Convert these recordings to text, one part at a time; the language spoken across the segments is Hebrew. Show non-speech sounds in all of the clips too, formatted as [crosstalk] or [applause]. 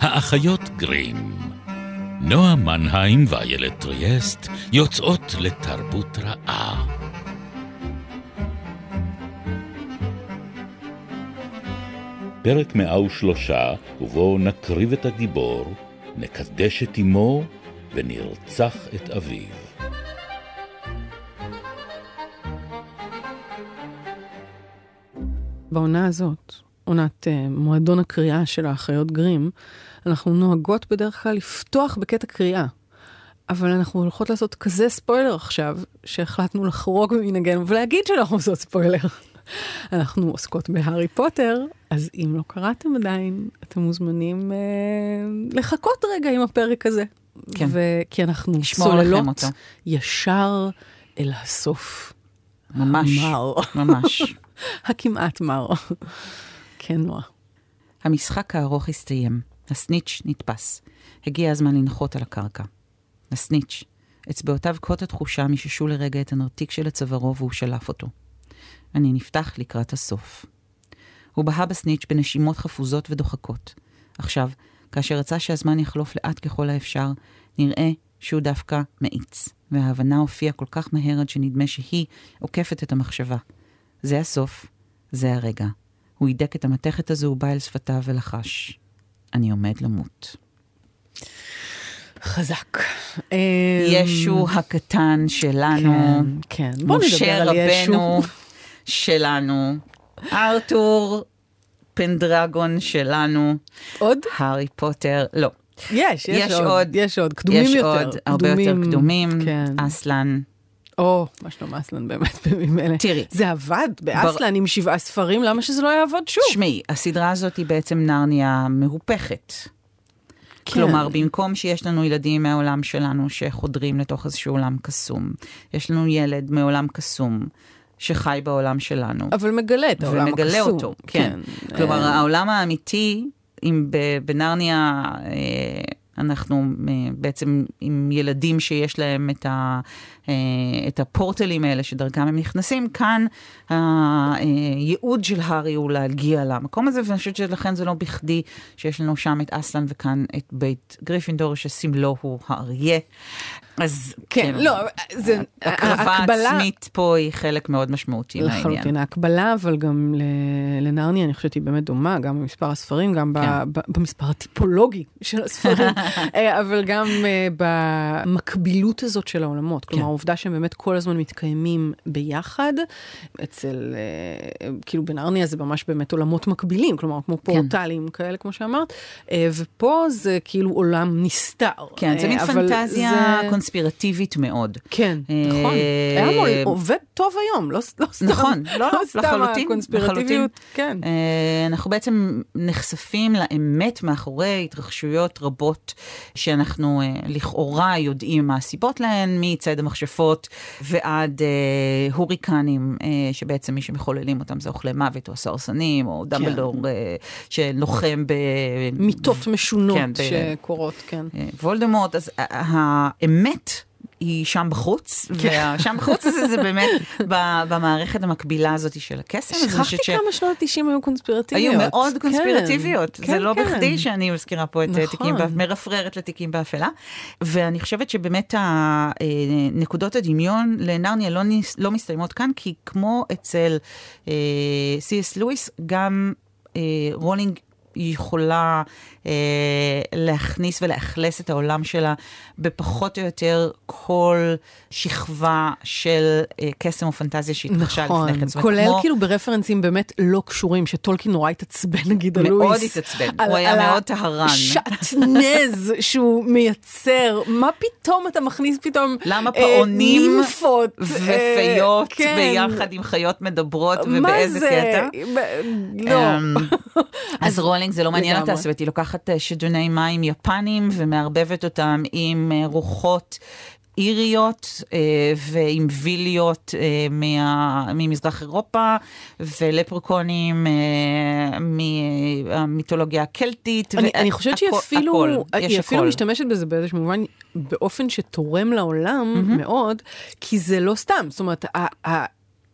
האחיות גרים. נועה מנהיים ואיילת טריאסט יוצאות לתרבות רעה. פרק מאה ושלושה, ובו נקריב את הגיבור, נקדש את אמו, ונרצח את אביו. בעונה הזאת, עונת uh, מועדון הקריאה של האחיות גרים, אנחנו נוהגות בדרך כלל לפתוח בקטע קריאה. אבל אנחנו הולכות לעשות כזה ספוילר עכשיו, שהחלטנו לחרוג ממנהגנו ולהגיד שאנחנו עושות ספוילר. [laughs] אנחנו עוסקות בהארי פוטר, אז אם לא קראתם עדיין, אתם מוזמנים אה, לחכות רגע עם הפרק הזה. כן. ו- כי אנחנו צוללות. ישר אל הסוף. ממש, מר. ממש. [laughs] הכמעט מר. כן, נועה. המשחק הארוך הסתיים, הסניץ' נתפס. הגיע הזמן לנחות על הקרקע. הסניץ', אצבעותיו קהות התחושה מיששו לרגע את הנרתיק של צווארו והוא שלף אותו. אני נפתח לקראת הסוף. הוא בהה בסניץ' בנשימות חפוזות ודוחקות. עכשיו, כאשר רצה שהזמן יחלוף לאט ככל האפשר, נראה שהוא דווקא מאיץ, וההבנה הופיעה כל כך מהר עד שנדמה שהיא עוקפת את המחשבה. זה הסוף, זה הרגע. הוא הידק את המתכת הזו ובא אל שפתיו ולחש. אני עומד למות. חזק. ישו הקטן שלנו, כן, כן. משה רבנו. שלנו, ארתור פנדרגון שלנו, עוד? הארי פוטר, לא. יש, יש, יש עוד, עוד. יש עוד, קדומים יש יותר. עוד הרבה יותר קדומים, כן. אסלן. או, מה שלום אסלן באמת [laughs] בימים אלה. תראי. זה עבד באסלן עם שבעה ספרים, למה שזה לא יעבוד שוב? תשמעי, הסדרה הזאת היא בעצם נרניה מהופכת. כן. כלומר, במקום שיש לנו ילדים מהעולם שלנו שחודרים לתוך איזשהו עולם קסום, יש לנו ילד מעולם קסום שחי בעולם שלנו. אבל מגלה את העולם הקסום. ומגלה אותו, כן. כלומר, אה, העולם האמיתי, אם בנרניה אה, אנחנו אה, בעצם עם ילדים שיש להם את, ה, את הפורטלים האלה שדרכם הם נכנסים, כאן הייעוד של הארי הוא להגיע למקום הזה, ואני חושבת שלכן זה לא בכדי שיש לנו שם את אסלן וכאן את בית גריפינדור, שסמלו הוא האריה. אז כן, לא, זה... הקרבה ההקבלה- העצמית פה היא חלק מאוד משמעותי מהעניין. לחלוטין, ההקבלה, אבל גם לנרניה, אני חושבת שהיא באמת דומה, גם במספר הספרים, גם כן. במספר הטיפולוגי של הספרים, [laughs] אה, אבל גם אה, במקבילות הזאת של העולמות. כלומר, כן. העובדה שהם באמת כל הזמן מתקיימים ביחד, אצל, אה, כאילו בנרניה זה ממש באמת עולמות מקבילים, כלומר, כמו כן. פורטלים כאלה, כמו שאמרת, אה, ופה זה כאילו עולם נסתר. כן, זה אה, מין פנטזיה זה- קונספירטיבית מאוד. כן, נכון. היה עובד טוב היום, לא לא סתם. נכון, לא, לא, סתם לחלוטין, הקונספירטיביות, כן. אנחנו בעצם נחשפים לאמת מאחורי התרחשויות רבות שאנחנו לכאורה יודעים מה הסיבות להן, מצד המכשפות ועד אה, הוריקנים, אה, שבעצם מי שמחוללים אותם זה אוכלי מוות או הסרסנים, או דמבלדור אה, שלוחם ב... מיטות משונות כן, שקורות, כן. אה, וולדמורט, אז ה- האמת היא שם בחוץ, כן. ושם בחוץ הזה זה באמת במערכת המקבילה הזאת של הקסם. שכחתי כמה שנות ה-90 היו קונספירטיביות. היו מאוד כן, קונספירטיביות, זה כן, לא. בכדי שאני מזכירה פה את נכון. תיקים, באפ- מרפררת לתיקים באפלה. ואני חושבת שבאמת אה, נקודות הדמיון לנרניה לא, לא מסתיימות כאן, כי כמו אצל אה, סי.אס לואיס, גם אה, רולינג יכולה אה, להכניס ולאכלס את העולם שלה בפחות או יותר כל שכבה של אה, קסם או פנטזיה שהתרחשה נכון, לפני כן. אומרת, כולל כמו- כאילו ברפרנסים באמת לא קשורים, שטולקין נורא התעצבן נגיד על לואיס. מאוד התעצבן, הוא היה מאוד טהרן. השעטנז שהוא מייצר, מה פתאום אתה מכניס פתאום למה אה, פעונים נימפות, ופיות אה, כן. ביחד עם חיות מדברות ובאיזה זה? קטע? לא. אמ, [laughs] אז רולינג זה לא מעניין אותה. זאת אומרת, היא לוקחת אה, שדוני מים יפנים ומערבבת אותם עם אה, רוחות. איריות אה, ועם ויליות אה, מה, ממזרח אירופה ולפרקונים מהמיתולוגיה הקלטית. אני, ו- אני חושבת שהיא אפילו, הכל, היא אפילו הכל. משתמשת בזה באיזשהו מובן, באופן שתורם לעולם מאוד, כי זה לא סתם. זאת אומרת, ה-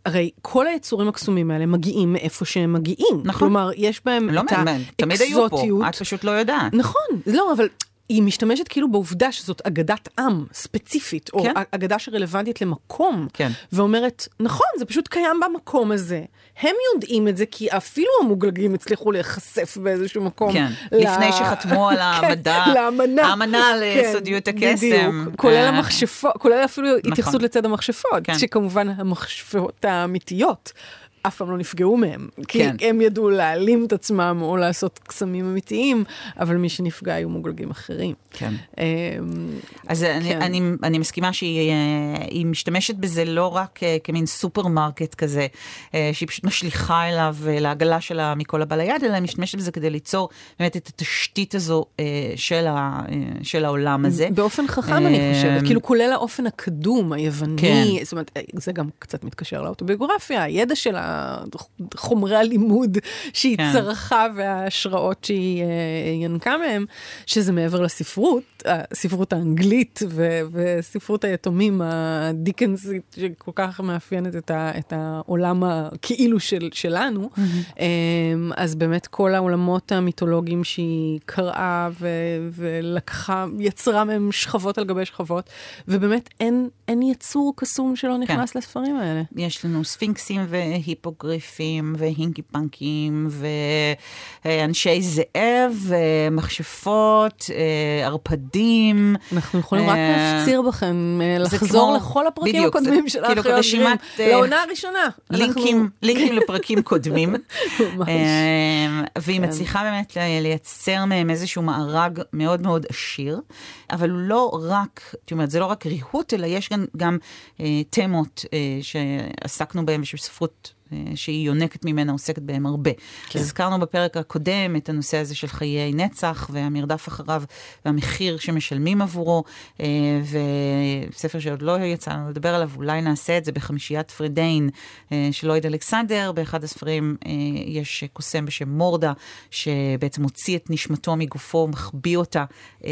הרי כל היצורים הקסומים האלה מגיעים מאיפה שהם מגיעים. נכון. כלומר, יש בהם לא את מעניין, תמיד היו פה, האקזוטיות. את פשוט לא יודעת. נכון, לא, אבל היא משתמשת כאילו בעובדה שזאת אגדת עם ספציפית, או כן. אגדה שרלוונטית למקום, כן. ואומרת, נכון, זה פשוט קיים במקום הזה. הם יודעים את זה כי אפילו המוגלגים הצליחו להיחשף באיזשהו מקום. כן, ל- לפני שחתמו על [laughs] האמדה, כן, לאמנה. האמנה על כן, סודיות הקסם. בדיוק, כולל אה, המכשפות, כולל אפילו התייחסות לצד המכשפות, כן. שכמובן המכשפות האמיתיות. אף פעם לא נפגעו מהם, כי כן. הם ידעו להעלים את עצמם או לעשות קסמים אמיתיים, אבל מי שנפגע היו מוגלגים אחרים. כן. אמ, אז אני, כן. אני, אני מסכימה שהיא אה, משתמשת בזה לא רק אה, כמין סופרמרקט כזה, אה, שהיא פשוט משליכה אליו, לעגלה שלה מכל הבא ליד, אלא היא משתמשת בזה כדי ליצור באמת את התשתית הזו של, ה, של העולם הזה. באופן חכם אני אמ, חושבת, כאילו כולל האופן הקדום, היווני, כן. זאת אומרת, זה גם קצת מתקשר לאוטוביוגרפיה, הידע של חומרי הלימוד שהיא כן. צרכה וההשראות שהיא אה, ינקה מהם, שזה מעבר לספרות, הספרות האנגלית ו- וספרות היתומים הדיקנסית, שכל כך מאפיינת את, ה- את העולם הכאילו של, שלנו, אמ, אז באמת כל העולמות המיתולוגיים שהיא קראה ו- ולקחה, יצרה מהם שכבות על גבי שכבות, ובאמת אין, אין יצור קסום שלא נכנס כן. לספרים האלה. יש לנו ספינקסים והיפוגריפים והינקי פנקים ואנשי זאב, מכשפות, אה, ערפדים. אנחנו יכולים רק אה, להפציר בכם אה, לחזור לכל הפרקים הקודמים של האחיות גרים, לעונה הראשונה. לינקים, לפרקים קודמים. [laughs] אה, והיא כן. מצליחה באמת לייצר מהם איזשהו מארג מאוד מאוד עשיר, אבל הוא לא רק, זאת אומרת, זה לא רק ריהוט, אלא יש גם, תמות שעסקנו בהן ושספרות אה, שהיא יונקת ממנה עוסקת בהם הרבה. כן. אז הזכרנו בפרק הקודם את הנושא הזה של חיי נצח והמרדף אחריו והמחיר שמשלמים עבורו, אה, וספר שעוד לא יצא לנו לדבר עליו, אולי נעשה את זה בחמישיית פרידיין אה, של לויד אלכסנדר. באחד הספרים אה, יש קוסם בשם מורדה, שבעצם מוציא את נשמתו מגופו, מחביא אותה אה,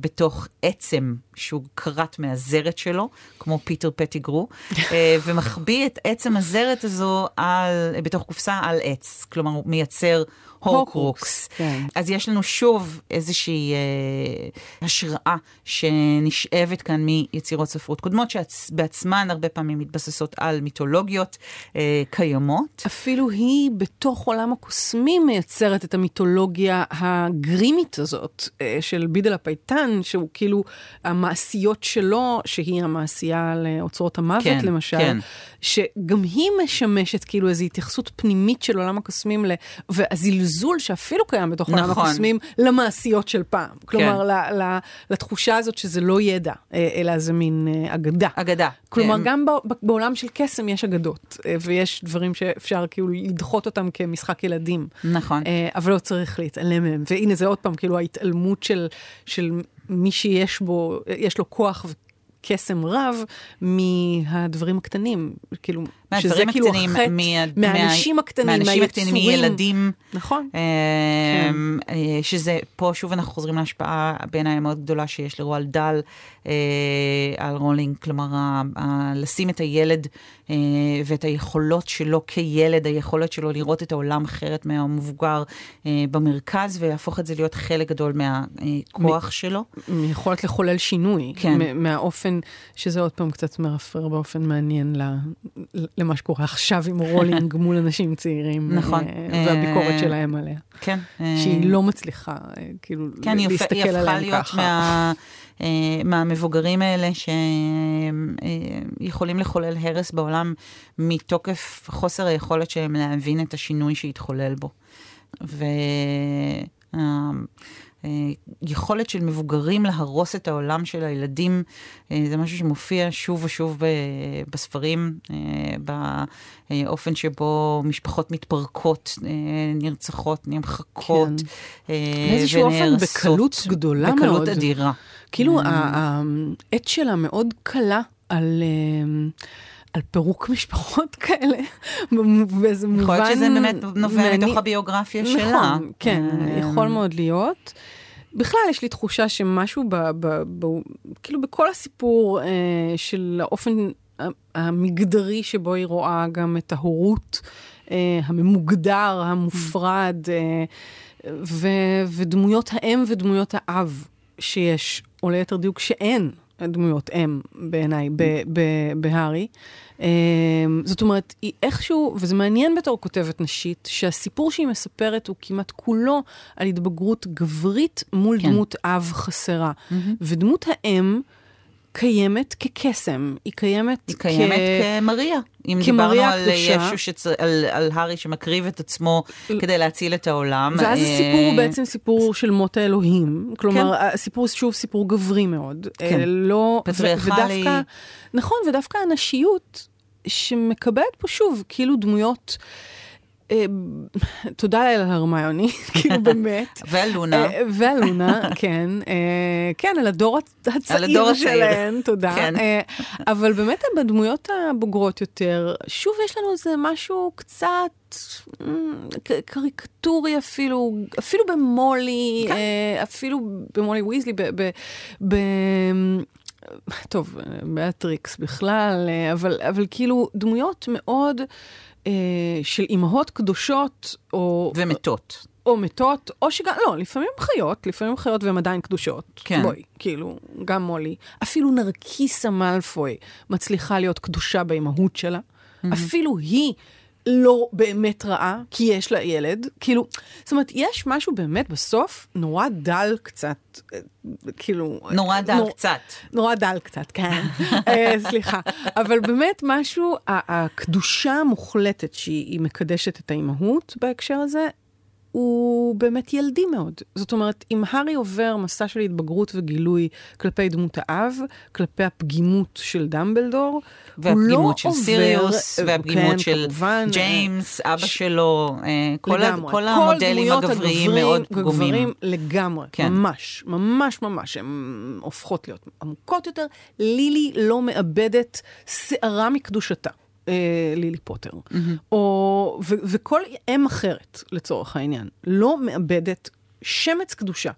בתוך עצם שהוא כרת מהזרת שלו, כמו פיטר פטיגרו, אה, ומחביא את עצם הזרת הזו על, בתוך קופסה על עץ. כלומר, הוא מייצר הורקרוקס. כן. אז יש לנו שוב איזושהי אה, השראה שנשאבת כאן מיצירות ספרות קודמות, שבעצמן הרבה פעמים מתבססות על מיתולוגיות אה, קיימות. אפילו היא בתוך עולם הקוסמים מייצרת את המיתולוגיה הגרימית הזאת אה, של בידל הפייטן, שהוא כאילו המעשיות שלו, שהיא המעשייה לאוצרות המוות כן, למשל, כן. שגם היא משמשת כאילו איזו התייחסות פנימית של עולם הקוסמים, ל... והזלזול שאפילו קיים בתוך עולם נכון. הקוסמים, למעשיות של פעם. כלומר, ל... ל... לתחושה הזאת שזה לא ידע, אה, אלא זה מין אה, אגדה. אגדה. כלומר, אה, גם בעולם של קסם יש אגדות, אה, ויש דברים שאפשר כאילו לדחות אותם כמשחק ילדים. נכון. אבל לא צריך להתעלם מהם. והנה זה עוד פעם, כאילו ההתעלמות של, של מי שיש בו, יש לו כוח וקסם רב מהדברים הקטנים. כאילו, שזה כאילו החטא, מה- מהאנשים הקטנים, מהאנשים הקטנים. מילדים. נכון. אמ, אה, שזה, פה שוב אנחנו חוזרים להשפעה בעיניי המאוד גדולה שיש לרועל דל אה, על רולינג, כלומר, ה- ה- לשים את הילד אה, ואת היכולות שלו כילד, היכולת שלו לראות את העולם אחרת מהמבוגר אה, במרכז, ולהפוך את זה להיות חלק גדול מהכוח שלו. יכולת לחולל שינוי. כן. מ- מהאופן, שזה עוד פעם קצת מרפרר באופן מעניין ל- למה שקורה עכשיו עם רולינג מול אנשים צעירים. נכון. אה, והביקורת אה, שלהם עליה. כן. אה, שהיא לא מצליחה, אה, כאילו, כן, להסתכל היא הפכה עליהם להיות ככה. מה, אה, מהמבוגרים האלה שיכולים לחולל הרס בעולם מתוקף חוסר היכולת שלהם להבין את השינוי שהתחולל בו. ויכולת של מבוגרים להרוס את העולם של הילדים, אה, זה משהו שמופיע שוב ושוב ב- בספרים, אה, באופן שבו משפחות מתפרקות, אה, נרצחות, נמחקות. כן. אה, באיזשהו אופן. בקלות גדולה בקלות מאוד. אדירה. כאילו, אה, העט שלה מאוד קלה על... אה, על פירוק משפחות כאלה, באיזה מובן... יכול להיות שזה באמת נובע מעניין. מתוך הביוגרפיה שלה. נכון, כן, אה, יכול מאוד להיות. בכלל, יש לי תחושה שמשהו, ב, ב, ב, כאילו בכל הסיפור אה, של האופן המגדרי שבו היא רואה גם את ההורות אה, הממוגדר, המופרד, אה, ו, ודמויות האם ודמויות האב שיש, או ליתר דיוק שאין דמויות אם בעיניי בהארי. אה, זאת אומרת, היא איכשהו, וזה מעניין בתור כותבת נשית, שהסיפור שהיא מספרת הוא כמעט כולו על התבגרות גברית מול כן. דמות אב חסרה. Mm-hmm. ודמות האם... קיימת כקסם, היא קיימת היא קיימת כמריה. אם דיברנו על ישו, שצ... על, על הארי שמקריב את עצמו כדי להציל את העולם. ואז אה, הסיפור הוא בעצם סיפור של מות האלוהים. כלומר, כן. הסיפור שוב סיפור גברי מאוד. אה, כן, לא, פטריארכלי. ודווקא, נכון, ודווקא הנשיות שמקבלת פה שוב, כאילו דמויות... אה, תודה לאל על הרמיוני, [laughs] כאילו באמת. [laughs] ועל לונה. אה, ועל לונה, [laughs] כן. אה, כן, על הדור הצעיר שלהן, תודה. כן. אבל באמת בדמויות הבוגרות יותר, שוב יש לנו איזה משהו קצת... קריקטורי אפילו, אפילו במולי, כן. אפילו במולי ויזלי, ב... טוב, בלטריקס בכלל, אבל, אבל כאילו דמויות מאוד אה, של אימהות קדושות, או... ומתות. או מתות, או שגם, לא, לפעמים חיות, לפעמים חיות והן עדיין קדושות. כן. בואי, כאילו, גם מולי. אפילו נרקיסה מאלפוי מצליחה להיות קדושה באימהות שלה. Mm-hmm. אפילו היא לא באמת רעה, כי יש לה ילד. כאילו, זאת אומרת, יש משהו באמת בסוף נורא דל קצת, כאילו... נורא דל נור, קצת. נורא דל קצת, כן. [laughs] אה, סליחה. אבל באמת משהו, הקדושה המוחלטת שהיא מקדשת את האימהות בהקשר הזה, הוא באמת ילדי מאוד. זאת אומרת, אם הארי עובר מסע של התבגרות וגילוי כלפי דמות האב, כלפי הפגימות של דמבלדור, הוא לא עובר... והפגימות של סיריוס, והפגימות כן, של כמובן, ג'יימס, אבא ש... שלו, אה, כל, לגמרי. כל המודלים הגבריים מאוד פגומים. הגברים לגמרי, כן. ממש, ממש ממש, הן הופכות להיות עמוקות יותר. לילי לא מאבדת שערה מקדושתה. אה, לילי פוטר, mm-hmm. או, ו, וכל אם אחרת, לצורך העניין, לא מאבדת שמץ קדושה.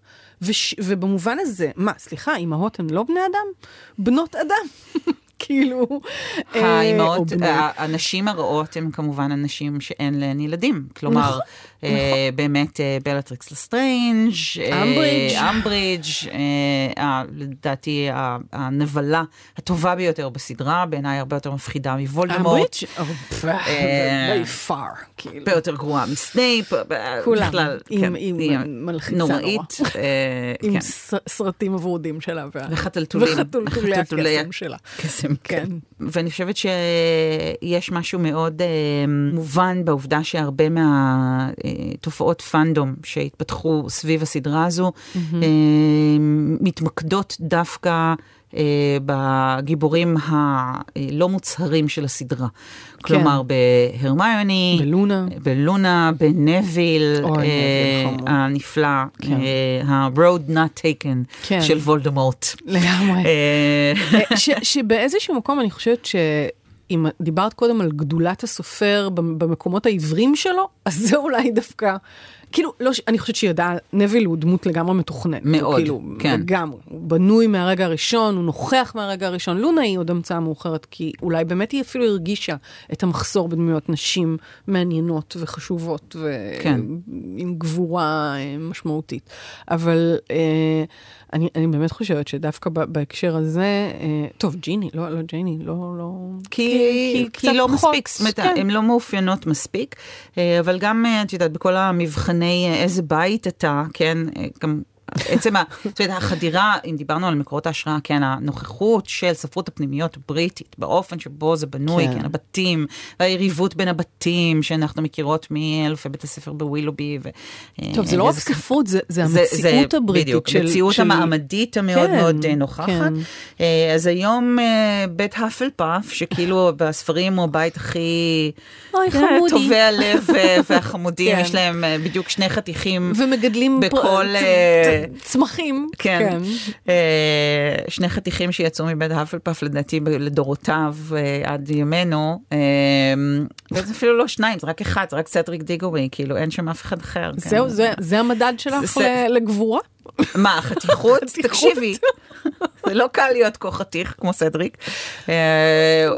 וש, ובמובן הזה, מה, סליחה, אימהות הן לא בני אדם? בנות אדם. [laughs] כאילו... אה, האימהות, הנשים הרעות הן כמובן הנשים שאין להן ילדים. כלומר, נכון. באמת בלטריקס לסטריינג', אמברידג', לדעתי הנבלה הטובה ביותר בסדרה, בעיניי הרבה יותר מפחידה מוולדמורט. אמברידג'? far. כאילו. הרבה יותר גרועה מסנייפ, כולם, עם כן, מלחיצה נורא. נוראית. עם כן. סרטים ורודים שלה. וחתולתולים. וחתולתולי הקסם שלה. קסם. כן. ואני חושבת שיש משהו מאוד מובן בעובדה שהרבה מהתופעות uh, פאנדום שהתפתחו סביב הסדרה הזו, mm-hmm. מתמקדות דווקא uh, בגיבורים הלא מוצהרים של הסדרה. כן. כלומר, בהרמיוני, בלונה, בלונה, בנביל, uh, הנפלא, כן. uh, ה-road not taken כן. של וולדמורט. לגמרי. שבאיזשהו מקום אני חושבת ש... אם דיברת קודם על גדולת הסופר במקומות העברים שלו, אז זה אולי דווקא כאילו, לא, אני חושבת שהיא יודעה, נביל הוא דמות לגמרי מתוכננת. מאוד, כאילו, כן. לגמרי. הוא בנוי מהרגע הראשון, הוא נוכח מהרגע הראשון. לונה היא עוד המצאה מאוחרת, כי אולי באמת היא אפילו הרגישה את המחסור בדמויות נשים מעניינות וחשובות, ועם כן. גבורה אה, משמעותית. אבל... אה, אני, אני באמת חושבת שדווקא בהקשר הזה, אה, טוב, ג'יני, לא, לא ג'יני, לא, לא... כי, כי, כי, כי לא פחות, מספיק, זאת אומרת, כן. הן לא מאופיינות מספיק, אה, אבל גם, אה, את יודעת, בכל המבחני אה, איזה בית אתה, כן, אה, גם עצם החדירה, אם דיברנו על מקורות ההשראה, כן, הנוכחות של ספרות הפנימיות הבריטית, באופן שבו זה בנוי, כן, כן הבתים, והיריבות בין הבתים שאנחנו מכירות מאלפי בית הספר בווילובי. ו... טוב, זה לא רק ספרות, זה, זה המציאות זה, הבריטית. בדיוק, של... המציאות של... המעמדית המאוד כן, מאוד אה, נוכחת. כן. אה, אז היום אה, בית האפל פאף, שכאילו [laughs] בספרים הוא הבית הכי... אוי, חמודי. טובי הלב והחמודים, [laughs] כן. יש להם בדיוק שני חתיכים. ומגדלים... בכל... צמחים. כן. כן. אה, שני חתיכים שיצאו מבית האפלפף לדעתי לדורותיו אה, עד ימינו. אה, וזה אפילו לא שניים, זה רק אחד, זה רק סדריק דיגורי, כאילו אין שם אף אחד אחר. זהו, כן. זה, זה המדד שלך זה... לגבורה? מה, החתיכות? תקשיבי. זה לא קל להיות כה חתיך כמו סדריק.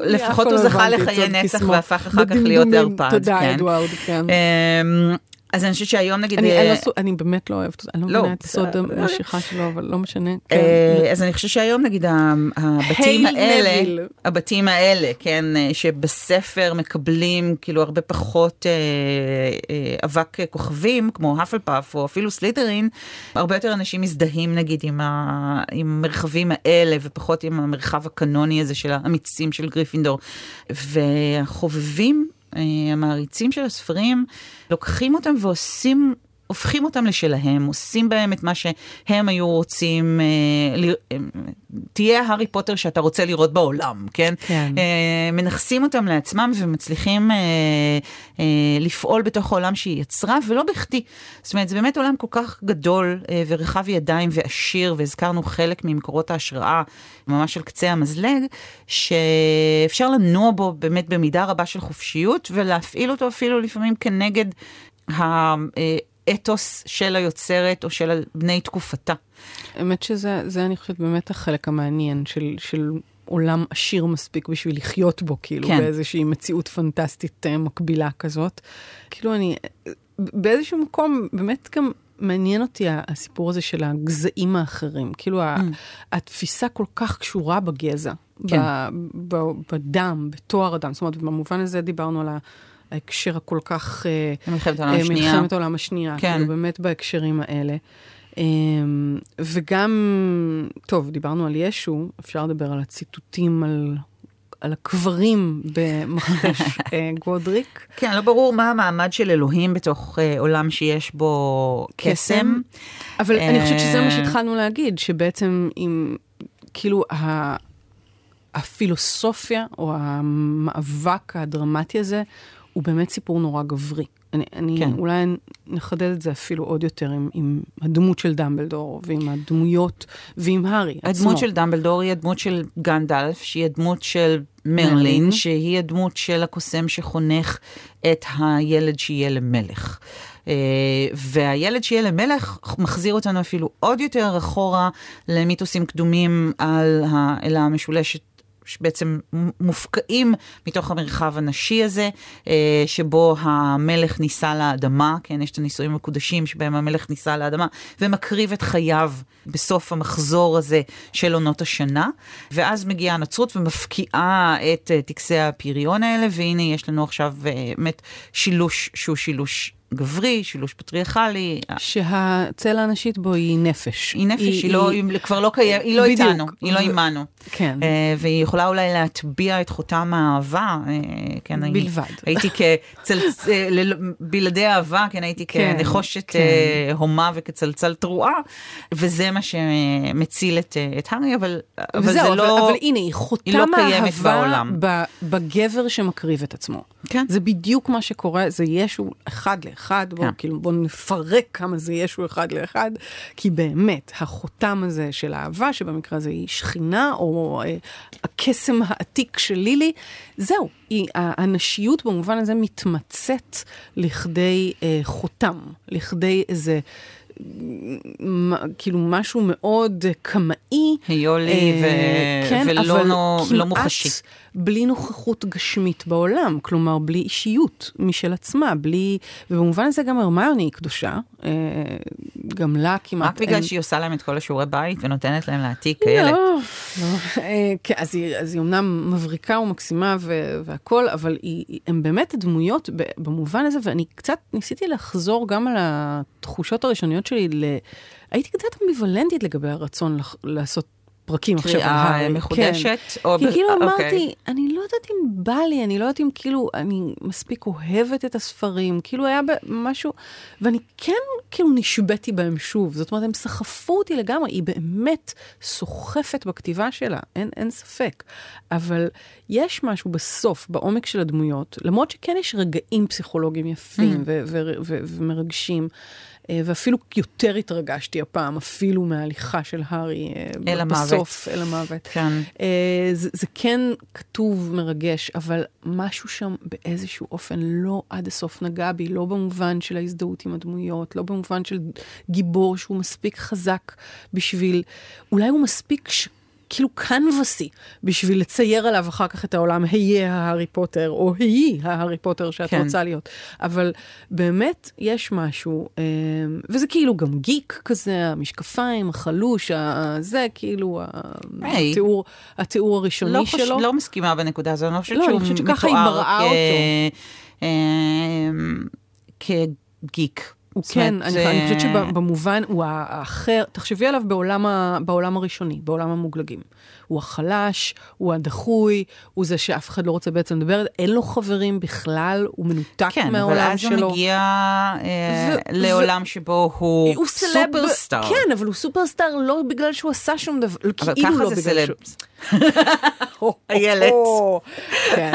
לפחות הוא זכה לחיי נצח והפך אחר כך להיות ערפד. תודה, כן. אדוארד, כן. אז אני חושבת שהיום נגיד... אני, אה, אני, לא, אני באמת לא אוהבת, אני לא לא, מבינה את סוד בסדר. המשיכה שלו, אבל לא משנה. כן. אה, אז אני חושבת שהיום נגיד הבתים האלה, נגיד. הבתים האלה, כן, אה, שבספר מקבלים כאילו הרבה פחות אה, אה, אבק כוכבים, כמו הפלפאף או אפילו סליטרין, הרבה יותר אנשים מזדהים נגיד עם, ה, עם המרחבים האלה ופחות עם המרחב הקנוני הזה של האמיצים של גריפינדור. והחובבים, אה, המעריצים של הספרים, לוקחים אותם ועושים... הופכים אותם לשלהם, עושים בהם את מה שהם היו רוצים, אה, ל... אה, תהיה הארי פוטר שאתה רוצה לראות בעולם, כן? כן. אה, מנכסים אותם לעצמם ומצליחים אה, אה, לפעול בתוך העולם שהיא יצרה, ולא בכדי. זאת אומרת, זה באמת עולם כל כך גדול אה, ורחב ידיים ועשיר, והזכרנו חלק ממקורות ההשראה, ממש על קצה המזלג, שאפשר לנוע בו באמת במידה רבה של חופשיות, ולהפעיל אותו אפילו לפעמים כנגד האתוס של היוצרת או של בני תקופתה. האמת שזה, זה אני חושבת באמת החלק המעניין של, של עולם עשיר מספיק בשביל לחיות בו, כאילו, כן. באיזושהי מציאות פנטסטית אה, מקבילה כזאת. כאילו, אני, באיזשהו מקום, באמת גם מעניין אותי הסיפור הזה של הגזעים האחרים. כאילו, mm. התפיסה כל כך קשורה בגזע, כן. ב, ב, בדם, בתואר הדם. זאת אומרת, במובן הזה דיברנו על ה... ההקשר הכל כך... אה, מלחמת העולם אה, השנייה. מלחמת העולם השנייה, כן. כאילו באמת בהקשרים האלה. אמ, וגם, טוב, דיברנו על ישו, אפשר לדבר על הציטוטים על, על הקברים במכתש [laughs] אה, גודריק. כן, לא ברור מה המעמד של אלוהים בתוך אה, עולם שיש בו קסם. אבל אני חושבת שזה מה שהתחלנו להגיד, שבעצם אם, כאילו, ה... הפילוסופיה או המאבק הדרמטי הזה, הוא באמת סיפור נורא גברי. אני, אני כן. אולי נחדד את זה אפילו עוד יותר עם, עם הדמות של דמבלדור ועם הדמויות ועם הארי עצמו. הדמות של דמבלדור היא הדמות של גנדלף, שהיא הדמות של מרלין, מרלין. שהיא הדמות של הקוסם שחונך את הילד שיהיה למלך. אה, והילד שיהיה למלך מחזיר אותנו אפילו עוד יותר אחורה למיתוסים קדומים על האלה המשולשת. שבעצם מופקעים מתוך המרחב הנשי הזה, אה, שבו המלך נישא לאדמה, כן, יש את הנישואים המקודשים שבהם המלך נישא לאדמה, ומקריב את חייו בסוף המחזור הזה של עונות השנה, ואז מגיעה הנצרות ומפקיעה את אה, טקסי הפריון האלה, והנה יש לנו עכשיו אה, באמת שילוש שהוא שילוש גברי, שילוש פטריארכלי. שהצלע הנשית בו היא נפש. היא נפש, היא, היא לא, היא כבר לא קיימת, היא לא בדיוק. איתנו, היא לא עימנו. כן. אה, והיא יכולה אולי להטביע את חותם האהבה, אה, כן, אני- בלבד. הייתי כצלצ... אה, ל- בלעדי אהבה, כן, הייתי כן, כנחושת כן. אה, הומה וכצלצל תרועה, וזה מה שמציל את, את הארי, אבל, אבל זה אבל, לא... אבל הנה, היא חותם היא לא קיימת בעולם. ב- בגבר שמקריב את עצמו. כן. זה בדיוק מה שקורה, זה ישו אחד לאחד, בואו כן. כאילו, בוא נפרק כמה זה ישו אחד לאחד, כי באמת, החותם הזה של האהבה, שבמקרה הזה היא שכינה, או אה, הקסם העתיק של לילי, זהו, היא, הנשיות במובן הזה מתמצאת לכדי אה, חותם, לכדי איזה... כאילו משהו מאוד אה, קמאי. היולי ו- כן, ולא לא כמעט מוחשי. בלי נוכחות גשמית בעולם, כלומר בלי אישיות משל עצמה, בלי... ובמובן הזה גם הרמיוני היא קדושה, אה, גם לה כמעט רק בגלל אין... שהיא עושה להם את כל השיעורי בית ונותנת להם להעתיק כאלה. לא, לא. אה, כן, אז היא, אז היא אומנם מבריקה ומקסימה ו- והכול, אבל היא, הן באמת דמויות במובן הזה, ואני קצת ניסיתי לחזור גם על התחושות הראשוניות שלי, ל... הייתי קצת אמביוולנטית לגבי הרצון לעשות פרקים עכשיו קריאה. מחודשת? כן. או כי ב- כאילו אוקיי. אמרתי, אני לא יודעת אם בא לי, אני לא יודעת אם כאילו, אני מספיק אוהבת את הספרים, כאילו היה משהו, ואני כן כאילו נשבתי בהם שוב, זאת אומרת, הם סחפו אותי לגמרי, היא באמת סוחפת בכתיבה שלה, אין, אין ספק. אבל יש משהו בסוף, בעומק של הדמויות, למרות שכן יש רגעים פסיכולוגיים יפים ו- ו- ו- ומרגשים. אה, ואפילו יותר התרגשתי הפעם, אפילו מההליכה של הארי אה, אל המוות. בסוף, אל המוות. כן. אה, זה, זה כן כתוב מרגש, אבל משהו שם באיזשהו אופן לא עד הסוף נגע בי, לא במובן של ההזדהות עם הדמויות, לא במובן של גיבור שהוא מספיק חזק בשביל, אולי הוא מספיק ש... כאילו קנבסי, בשביל לצייר עליו אחר כך את העולם, היה ההארי פוטר, או היא ההארי פוטר שאת כן. רוצה להיות. אבל באמת יש משהו, אה, וזה כאילו גם גיק כזה, המשקפיים, החלוש, זה כאילו היי. התיאור, התיאור הראשוני לא, חוש... שלו. לא מסכימה בנקודה הזו, אני לא חושבת לא, שהוא מתואר כ- אותו. אמ, כגיק. הוא כן, אומרת, אני, אני חושבת אה, שבמובן הוא האחר, תחשבי עליו בעולם, ה, בעולם הראשוני, בעולם המוגלגים. הוא החלש, הוא הדחוי, הוא זה שאף אחד לא רוצה בעצם לדבר, אין לו חברים בכלל, הוא מנותק כן, אבל מהעולם אז שלו. הוא מגיע אה, ו- לעולם שבו הוא הוא סלב, סופרסטאר. כן, אבל הוא סופרסטאר לא בגלל שהוא עשה שום דבר, אבל כאילו ככה לא זה בגלל סלב. שהוא... [laughs] איילת. כן.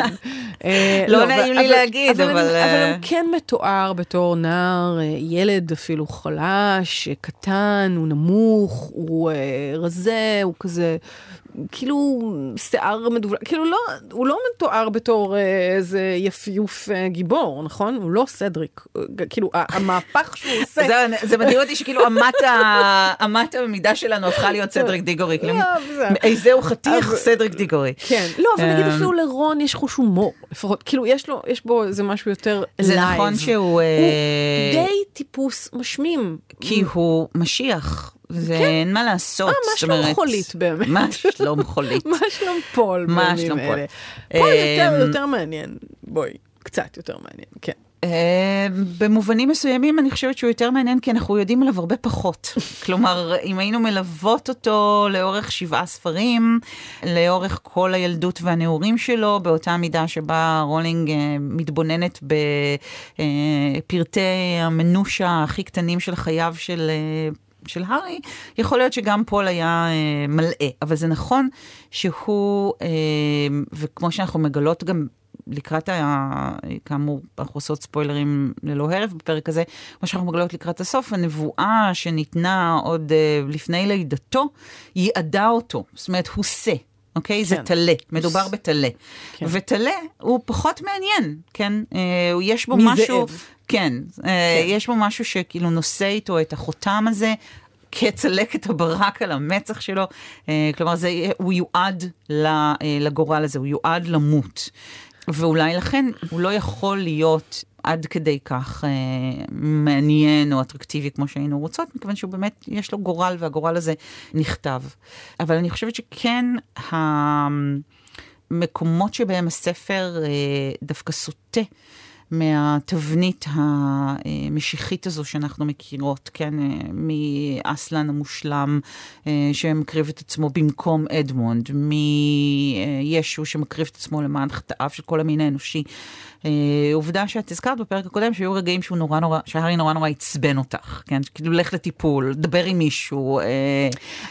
אה, לא אבל- נעים לי להגיד, אבל, אבל אה, הוא כן מתואר בתור נער, אה, ילד אפילו חלש, קטן, הוא נמוך, הוא רזה, הוא כזה, כאילו שיער מדובר, כאילו לא, הוא לא מתואר בתור אה, איזה יפיוף אה, גיבור, נכון? הוא לא סדריק. אה, כאילו, המהפך שהוא [laughs] עושה... זה, זה מדהים אותי שכאילו אמת, אמת המידה שלנו הפכה להיות סדריק דיגורי. כאילו, לא, בסדר. איזהו חתיך אבל- סדריק דיגורי. כן, לא, אבל נגיד אמ, אפילו לרון יש חוש הומור, לפחות, כאילו יש לו, יש בו איזה משהו יותר זה לייב. נכון שהוא... הוא די טיפוס משמים. כי הוא משיח, ואין מה לעשות. אה, מה שלום אומרת, חולית באמת? מה שלום חולית. [laughs] מה שלום פול מה שלום פול? פול יותר, אמ, יותר מעניין, בואי, קצת יותר מעניין, כן. אה, במובנים מסוימים אני חושבת שהוא יותר מעניין כי אנחנו יודעים עליו הרבה פחות. [laughs] כלומר, אם היינו מלוות אותו לאורך שבעה ספרים, לאורך כל הילדות והנעורים שלו, באותה מידה שבה רולינג אה, מתבוננת בפרטי המנוחה הכי קטנים של חייו של... אה, של הארי, יכול להיות שגם פול היה אה, מלאה, אבל זה נכון שהוא, אה, וכמו שאנחנו מגלות גם לקראת, ה... כאמור, אנחנו עושות ספוילרים ללא הרף בפרק הזה, כמו שאנחנו מגלות לקראת הסוף, הנבואה שניתנה עוד uh, לפני לידתו, ייעדה אותו, זאת אומרת, הוא שא. אוקיי? Okay, זה כן. טלה, מדובר בטלה. כן. וטלה הוא פחות מעניין, כן? אה, יש בו מזאב. משהו... כן, אה, יש בו משהו שכאילו נושא איתו את החותם הזה. כצלקת הברק על המצח שלו, אה, כלומר זה, הוא יועד אה, לגורל הזה, הוא יועד למות. ואולי לכן הוא לא יכול להיות עד כדי כך אה, מעניין או אטרקטיבי כמו שהיינו רוצות, מכיוון שהוא באמת, יש לו גורל והגורל הזה נכתב. אבל אני חושבת שכן, המקומות שבהם הספר אה, דווקא סוטה. מהתבנית המשיחית הזו שאנחנו מכירות, כן, אה, מאסלן המושלם אה, שמקריב את עצמו במקום אדמונד, מישו שמקריב את עצמו למען חטאיו של כל המין האנושי. אה, עובדה שאת הזכרת בפרק הקודם שהיו רגעים שהוא נורא נורא, שהארי נורא נורא עצבן אותך, כן, כאילו לך לטיפול, דבר עם מישהו. אה,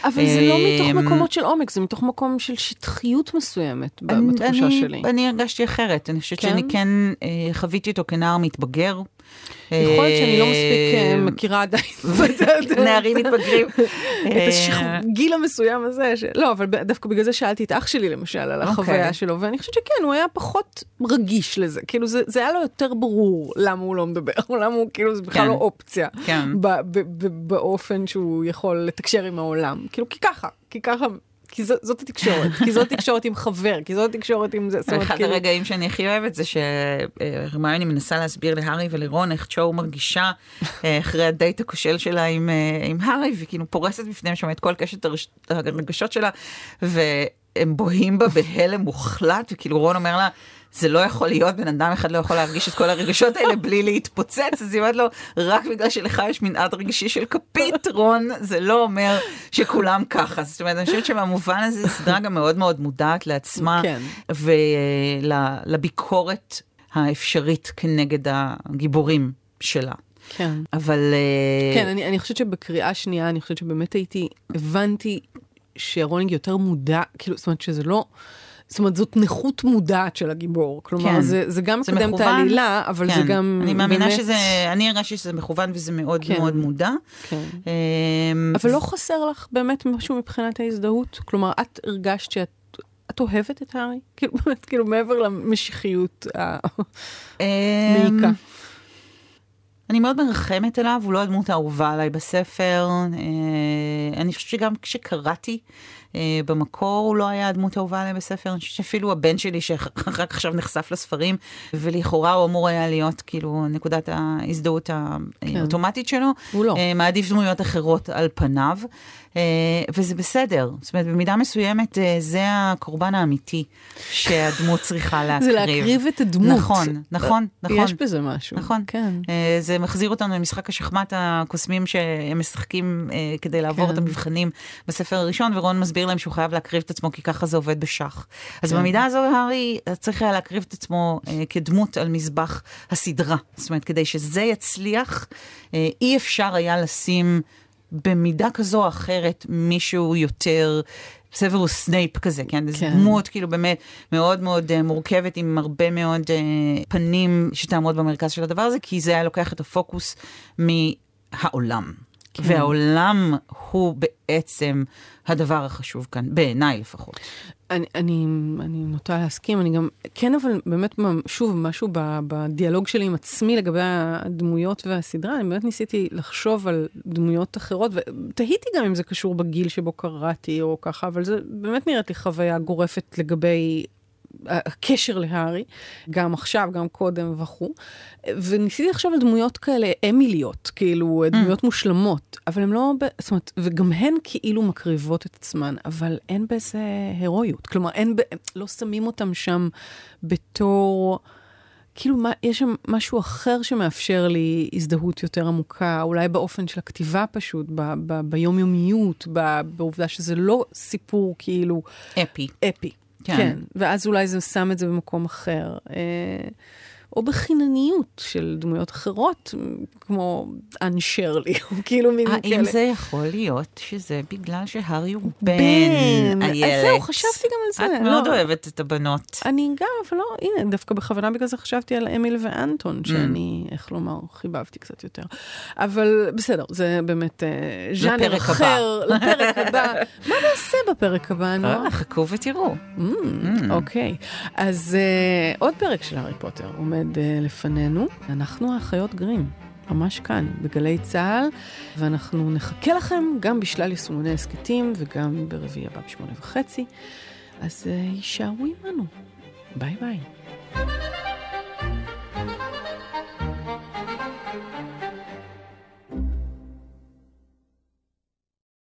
אבל זה לא אה, מתוך מקומות של עומק, זה מתוך מקום של שטחיות מסוימת בתחושה אני- שלי. אני הרגשתי אחרת, אני חושבת כן? שאני כן אה, חוויתי אותו כנער מתבגר. יכול להיות שאני לא מספיק אה, אה, מכירה עדיין. [laughs] נערים מתבגרים. את הגיל המסוים הזה. לא, אבל דווקא בגלל זה שאלתי את אח שלי למשל על החוויה אוקיי. שלו, ואני חושבת שכן, הוא היה פחות רגיש לזה, כאילו זה, היה לו יותר ברור למה הוא לא מדבר, [laughs] למה הוא, כאילו זה בכלל כן. לא אופציה, כן. באופן שהוא יכול לתקשר עם העולם, כאילו כי ככה, כי ככה. כי ז, זאת התקשורת, כי זאת תקשורת עם חבר, כי זאת התקשורת עם זה, זאת אחד כאילו, הרגעים שאני הכי אוהבת זה שהרמיוני מנסה להסביר להארי ולרון איך צ'ו מרגישה אה, אחרי הדייט הכושל שלה עם, אה, עם הארי, וכאילו פורסת בפניהם שם את כל קשת הרגשות שלה, והם בוהים בה בהלם מוחלט, וכאילו רון אומר לה, זה לא יכול להיות, בן אדם אחד לא יכול להרגיש את כל הרגשות האלה בלי להתפוצץ, אז היא אומרת לו, רק בגלל שלך יש מנעד רגשי של כפית, רון, זה לא אומר שכולם ככה. זאת אומרת, אני חושבת שבמובן הזה, סדרה גם מאוד מאוד מודעת לעצמה, כן. ולביקורת האפשרית כנגד הגיבורים שלה. כן. אבל... אה, כן, אני, אני חושבת שבקריאה שנייה, אני חושבת שבאמת הייתי, הבנתי שרולינג יותר מודע, כאילו, זאת אומרת שזה לא, זאת אומרת, זאת נכות מודעת של הגיבור. כלומר, כן. זה, זה גם זה מקדם את. העלילה, אבל כן. זה גם אני מאמינה באמת... שזה, אני הרגשתי שזה מכוון וזה מאוד כן. מאוד מודע. כן. אמ, אבל לא חסר לך באמת משהו מבחינת ההזדהות? כלומר, את הרגשת שאת... את אוהבת את הארי? [laughs] כאילו, באמת, כאילו, מעבר למשיחיות המעיקה. אמ, אני מאוד מרחמת עליו, הוא לא הדמות האהובה עליי בספר. אה, אני חושבת שגם כשקראתי במקור הוא לא היה הדמות האהובה עליהם בספר, אני חושבת שאפילו הבן שלי, שרק עכשיו נחשף לספרים, ולכאורה הוא אמור היה להיות כאילו נקודת ההזדהות כן. האוטומטית שלו, הוא לא. אה, מעדיף דמויות אחרות על פניו. אה, וזה בסדר. זאת אומרת, במידה מסוימת אה, זה הקורבן האמיתי שהדמות צריכה [laughs] להקריב. זה להקריב את הדמות. נכון, נכון, נכון. יש בזה משהו. נכון. כן. אה, זה מחזיר אותנו למשחק השחמט הקוסמים שהם משחקים כדי לעבור כן. את המבחנים בספר הראשון, ורון מסביר להם שהוא חייב להקריב את עצמו, כי ככה זה עובד בשח. אז כן. במידה הזו, הארי צריך היה להקריב את עצמו כדמות על מזבח הסדרה. זאת אומרת, כדי שזה יצליח, אי אפשר היה לשים... במידה כזו או אחרת מישהו יותר... סוורוס סנייפ כזה, כן? כן. זו דמות כאילו באמת מאוד מאוד אה, מורכבת עם הרבה מאוד אה, פנים שתעמוד במרכז של הדבר הזה, כי זה היה לוקח את הפוקוס מהעולם. כן. והעולם הוא בעצם הדבר החשוב כאן, בעיניי לפחות. אני, אני, אני נוטה להסכים, אני גם, כן, אבל באמת, שוב, משהו בדיאלוג שלי עם עצמי לגבי הדמויות והסדרה, אני באמת ניסיתי לחשוב על דמויות אחרות, ותהיתי גם אם זה קשור בגיל שבו קראתי או ככה, אבל זה באמת נראית לי חוויה גורפת לגבי הקשר להארי, גם עכשיו, גם קודם וכו'. וניסיתי לחשוב על דמויות כאלה אמיליות, כאילו mm. דמויות מושלמות, אבל הן לא, זאת אומרת, וגם הן כאילו מקריבות את עצמן, אבל אין בזה הירואיות. כלומר, אין, לא שמים אותם שם בתור... כאילו, מה, יש שם משהו אחר שמאפשר לי הזדהות יותר עמוקה, אולי באופן של הכתיבה פשוט, ב, ב, ביומיומיות, ב, בעובדה שזה לא סיפור כאילו... אפי. אפי. כן. כן, ואז אולי זה שם את זה במקום אחר. או בחינניות של דמויות אחרות, כמו אנ שרלי, או כאילו מין כאלה. האם זה יכול להיות שזה בגלל שהארי הוא בן, איילת? אז זהו, חשבתי גם על זה. את מאוד לא. אוהבת את הבנות. אני גם, אבל לא, הנה, דווקא בכוונה בגלל זה חשבתי על אמיל ואנטון, mm. שאני, איך לומר, חיבבתי קצת יותר. אבל בסדר, זה באמת אה, ז'אנר אחר, לפרק הבא. מה נעשה בפרק הבא, נו? אה, חכו ותראו. Mm, mm. אוקיי, אז אה, עוד פרק של הארי פוטר עומד לפנינו. אנחנו האחיות גרים. ממש כאן, בגלי צה"ל, ואנחנו נחכה לכם גם בשלל יישומוני הסכתים וגם ברביעי הבא בשמונה וחצי. אז uh, יישארו עמנו. ביי ביי.